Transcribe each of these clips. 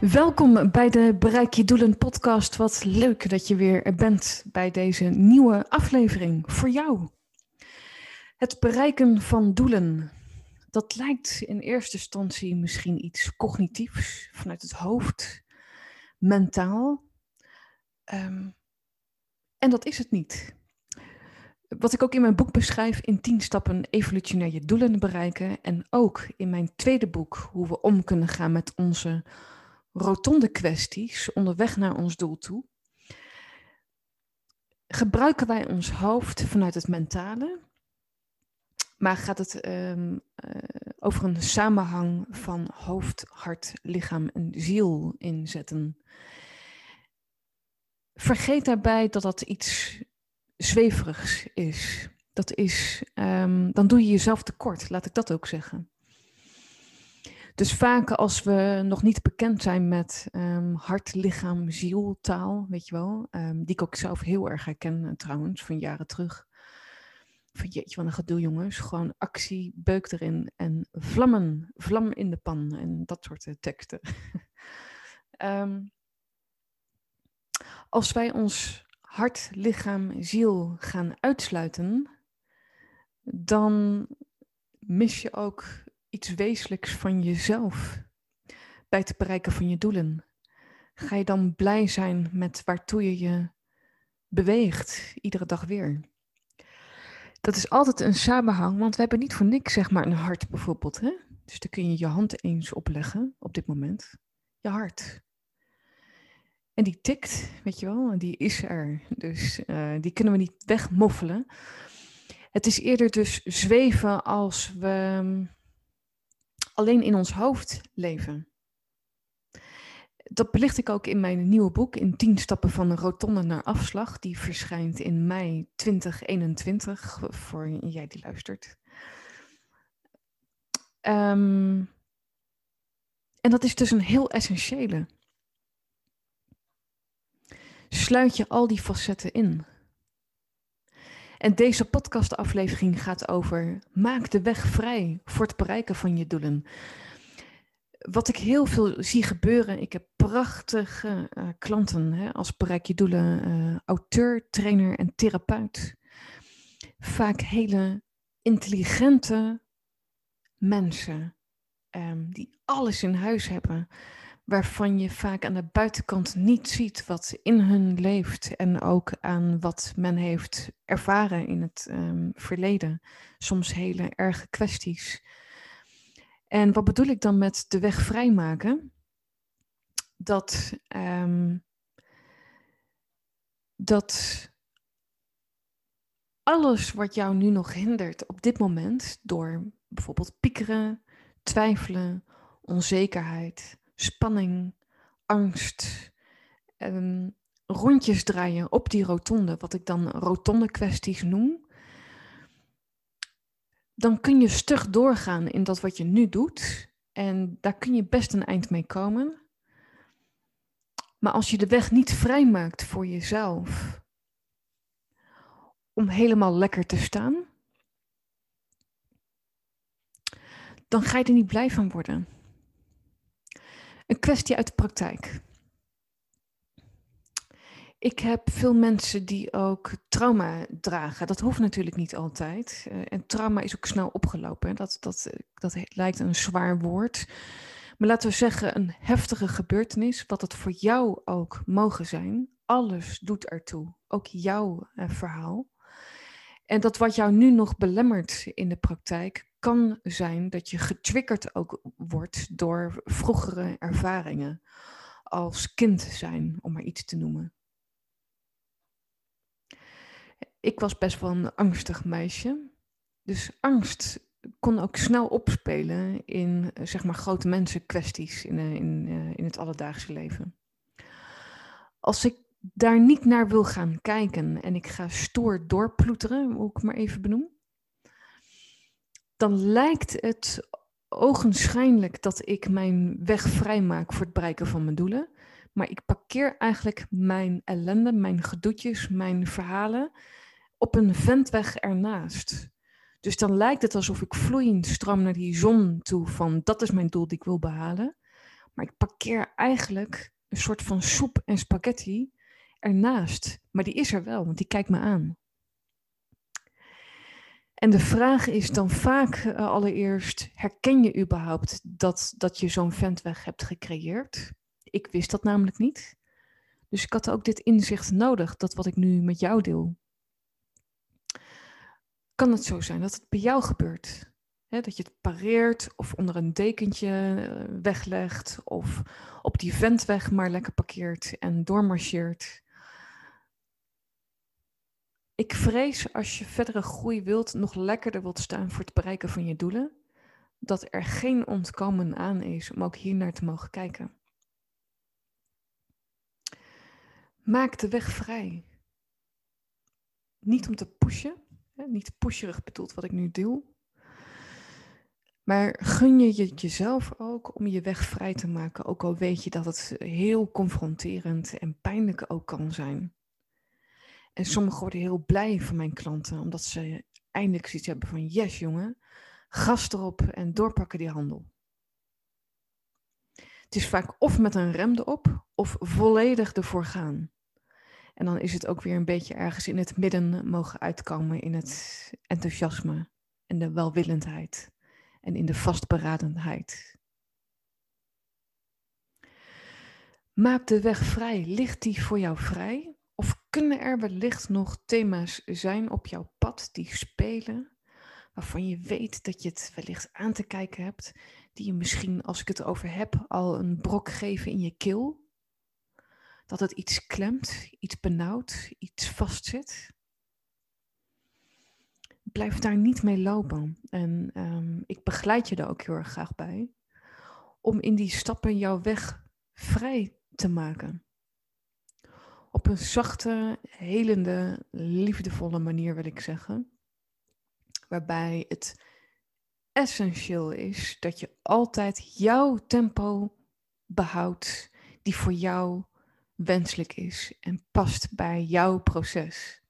Welkom bij de Bereik je Doelen podcast. Wat leuk dat je weer bent bij deze nieuwe aflevering voor jou. Het bereiken van doelen. Dat lijkt in eerste instantie misschien iets cognitiefs vanuit het hoofd, mentaal. Ehm, en dat is het niet. Wat ik ook in mijn boek beschrijf, in 10 stappen evolutionair je doelen bereiken. En ook in mijn tweede boek, hoe we om kunnen gaan met onze rotonde kwesties onderweg naar ons doel toe. Gebruiken wij ons hoofd vanuit het mentale, maar gaat het ehm, eh, over een samenhang van hoofd, hart, lichaam en ziel inzetten? Vergeet daarbij dat dat iets zweverigs is. Dat is, um, dan doe je jezelf tekort, laat ik dat ook zeggen. Dus vaak als we nog niet bekend zijn met um, hart, lichaam, ziel, taal, weet je wel, um, die ik ook zelf heel erg herken uh, trouwens, van jaren terug. Van jeetje, wat een gedoe jongens, gewoon actie, beuk erin en vlammen, vlam in de pan en dat soort uh, teksten. um, als wij ons hart, lichaam, ziel gaan uitsluiten, dan mis je ook iets wezenlijks van jezelf bij het bereiken van je doelen? Ga je dan blij zijn met waartoe je je beweegt, iedere dag weer? Dat is altijd een samenhang, want we hebben niet voor niks zeg maar een hart bijvoorbeeld. Hè? Dus dan kun je je hand eens opleggen op dit moment. Je hart. En die tikt, weet je wel, die is er. Dus uh, die kunnen we niet wegmoffelen. Het is eerder dus zweven als we alleen in ons hoofd leven. Dat belicht ik ook in mijn nieuwe boek, in 10 stappen van een rotonde naar afslag. Die verschijnt in mei 2021, voor jij die luistert. Um, en dat is dus een heel essentiële. Sluit je al die facetten in. En deze podcastaflevering gaat over maak de weg vrij voor het bereiken van je doelen. Wat ik heel veel zie gebeuren, ik heb prachtige uh, klanten hè, als bereik je doelen, uh, auteur, trainer en therapeut. Vaak hele intelligente mensen um, die alles in huis hebben waarvan je vaak aan de buitenkant niet ziet wat in hun leeft en ook aan wat men heeft ervaren in het um, verleden. Soms hele erge kwesties. En wat bedoel ik dan met de weg vrijmaken? Dat, um, dat alles wat jou nu nog hindert op dit moment, door bijvoorbeeld piekeren, twijfelen, onzekerheid, spanning, angst, um, rondjes draaien op die rotonde, wat ik dan rotonde kwesties noem, dan kun je stug doorgaan in dat wat je nu doet. En daar kun je best een eind mee komen. Maar als je de weg niet vrijmaakt voor jezelf om helemaal lekker te staan, dan ga je er niet blij van worden. Een kwestie uit de praktijk. Ik heb veel mensen die ook trauma dragen. Dat hoeft natuurlijk niet altijd. Uh, en trauma is ook snel opgelopen. Dat, dat, dat lijkt een zwaar woord. Maar laten we zeggen, een heftige gebeurtenis, wat het voor jou ook mogen zijn. Alles doet ertoe. Ook jouw uh, verhaal. En dat wat jou nu nog belemmert in de praktijk, kan zijn dat je getriggerd ook wordt door vroegere ervaringen. Als kind zijn, om maar iets te noemen. Ik was best wel een angstig meisje. Dus angst kon ook snel opspelen in eh, zeg maar grote mensen kwesties in, eh, in, eh, in het alledaagse leven. Als ik daar niet naar wil gaan kijken en ik ga stoer doorploeteren, hoe ik maar even benoem, dan lijkt het ogenschijnlijk dat ik mijn weg vrijmaak voor het bereiken van mijn doelen. Maar ik parkeer eigenlijk mijn ellende, mijn gedoetjes, mijn verhalen op een ventweg ernaast. Dus dan lijkt het alsof ik vloeiend stroom naar die zon toe van dat is mijn doel die ik wil behalen. Maar ik parkeer eigenlijk een soort van soep en spaghetti ernaast. Maar die is er wel, want die kijkt me aan. En de vraag is dan vaak uh, allereerst, herken je überhaupt dat, dat je zo'n ventweg hebt gecreëerd? Ik wist dat namelijk niet. Dus ik had ook dit inzicht nodig, dat wat ik nu met jou deel. Kan het zo zijn dat het bij jou gebeurt? dat je het pareert of onder een dekentje eh, weglegt of op die ventweg maar lekker parkeert en doormarcheert. Ik vrees als je verdere groei wilt, nog lekkerder wilt staan voor het bereiken van je doelen, dat er geen ontkomen aan is om ook hier naar te mogen kijken. Maak de weg vrij. Niet om te pushen, hè, niet pusherig bedoeld wat ik nu deel, maar gun je het jezelf ook om je weg vrij te maken, ook al weet je dat het heel confronterend en pijnlijk ook kan zijn. En sommigen worden heel blij van mijn klanten, omdat ze eindelijk zoiets hebben van yes jongen, gas erop en doorpakken die handel. Het is vaak of met een rem erop, of volledig ervoor gaan. En dan is het ook weer een beetje ergens in het midden mogen uitkomen in het enthousiasme en de welwillendheid en in de vastberadenheid. Maak de weg vrij. Ligt die voor jou vrij? Kunnen er wellicht nog thema's zijn op jouw pad die spelen, waarvan je weet dat je het wellicht aan te kijken hebt, die je misschien, als ik het over heb, al een brok geven in je keel? Dat het iets klemt, iets benauwd, iets vastzit? Blijf daar niet mee lopen. En um, ik begeleid je daar ook heel erg graag bij. Om in die stappen jouw weg vrij te maken op een zachte, helende, liefdevolle manier wil ik zeggen. Waarbij het essentieel is dat je altijd jouw tempo behoudt die voor jou wenselijk is en past bij jouw proces.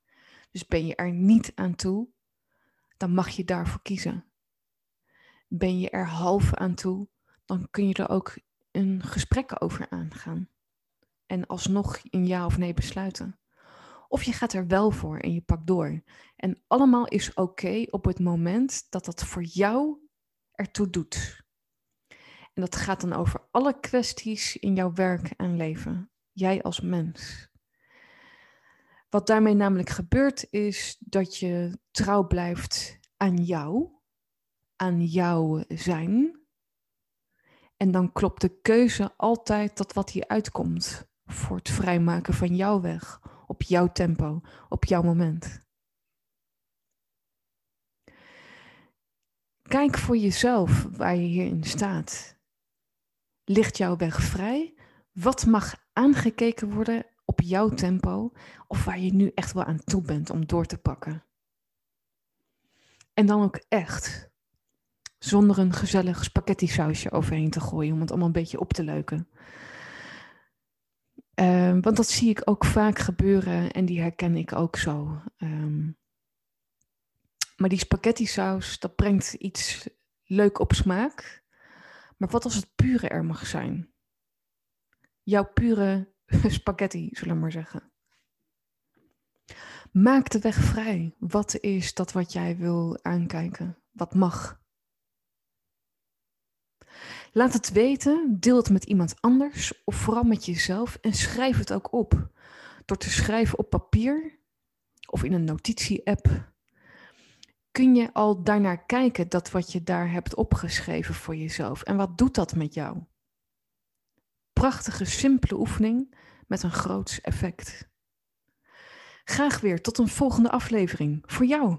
Dus ben je er niet aan toe, dan mag je daarvoor kiezen. Ben je er half aan toe, dan kun je er ook een gesprek over aangaan en alsnog een ja of nee besluiten. Of je gaat er wel voor en je pakt door. En allemaal is oké op het moment dat dat voor jou ertoe doet. En dat gaat dan over alle kwesties in jouw werk en leven. Jij als mens. Wat daarmee namelijk gebeurt is dat je trouw blijft aan jou, aan jouw zijn. En dan klopt de keuze altijd tot wat hier uitkomt voor het vrijmaken van jouw weg, op jouw tempo, op jouw moment. Kijk voor jezelf waar je hierin staat. Ligt jouw weg vrij? Wat mag aangekeken worden op jouw tempo of waar je nu echt wel aan toe bent om door te pakken? En dan ook echt, zonder een gezellig spaghetti sausje overheen te gooien om het allemaal een beetje op te leuken. Ehm, want dat zie ik ook vaak gebeuren en die herken ik ook zo. Um, maar die spaghetti saus, dat brengt iets leuk op smaak. Maar wat als het pure er mag zijn? Jouw pure spaghetti, zullen we maar zeggen. Maak de weg vrij. Wat is dat wat jij wil aankijken? Wat mag? Laat het weten, deel het met iemand anders of vooral met jezelf en schrijf het ook op. Door te schrijven op papier of in een notitie-app kun je al daarnaar kijken dat wat je daar hebt opgeschreven voor jezelf. En wat doet dat met jou? Prachtige, simpele oefening met een groots effect. Graag weer tot een volgende aflevering voor jou.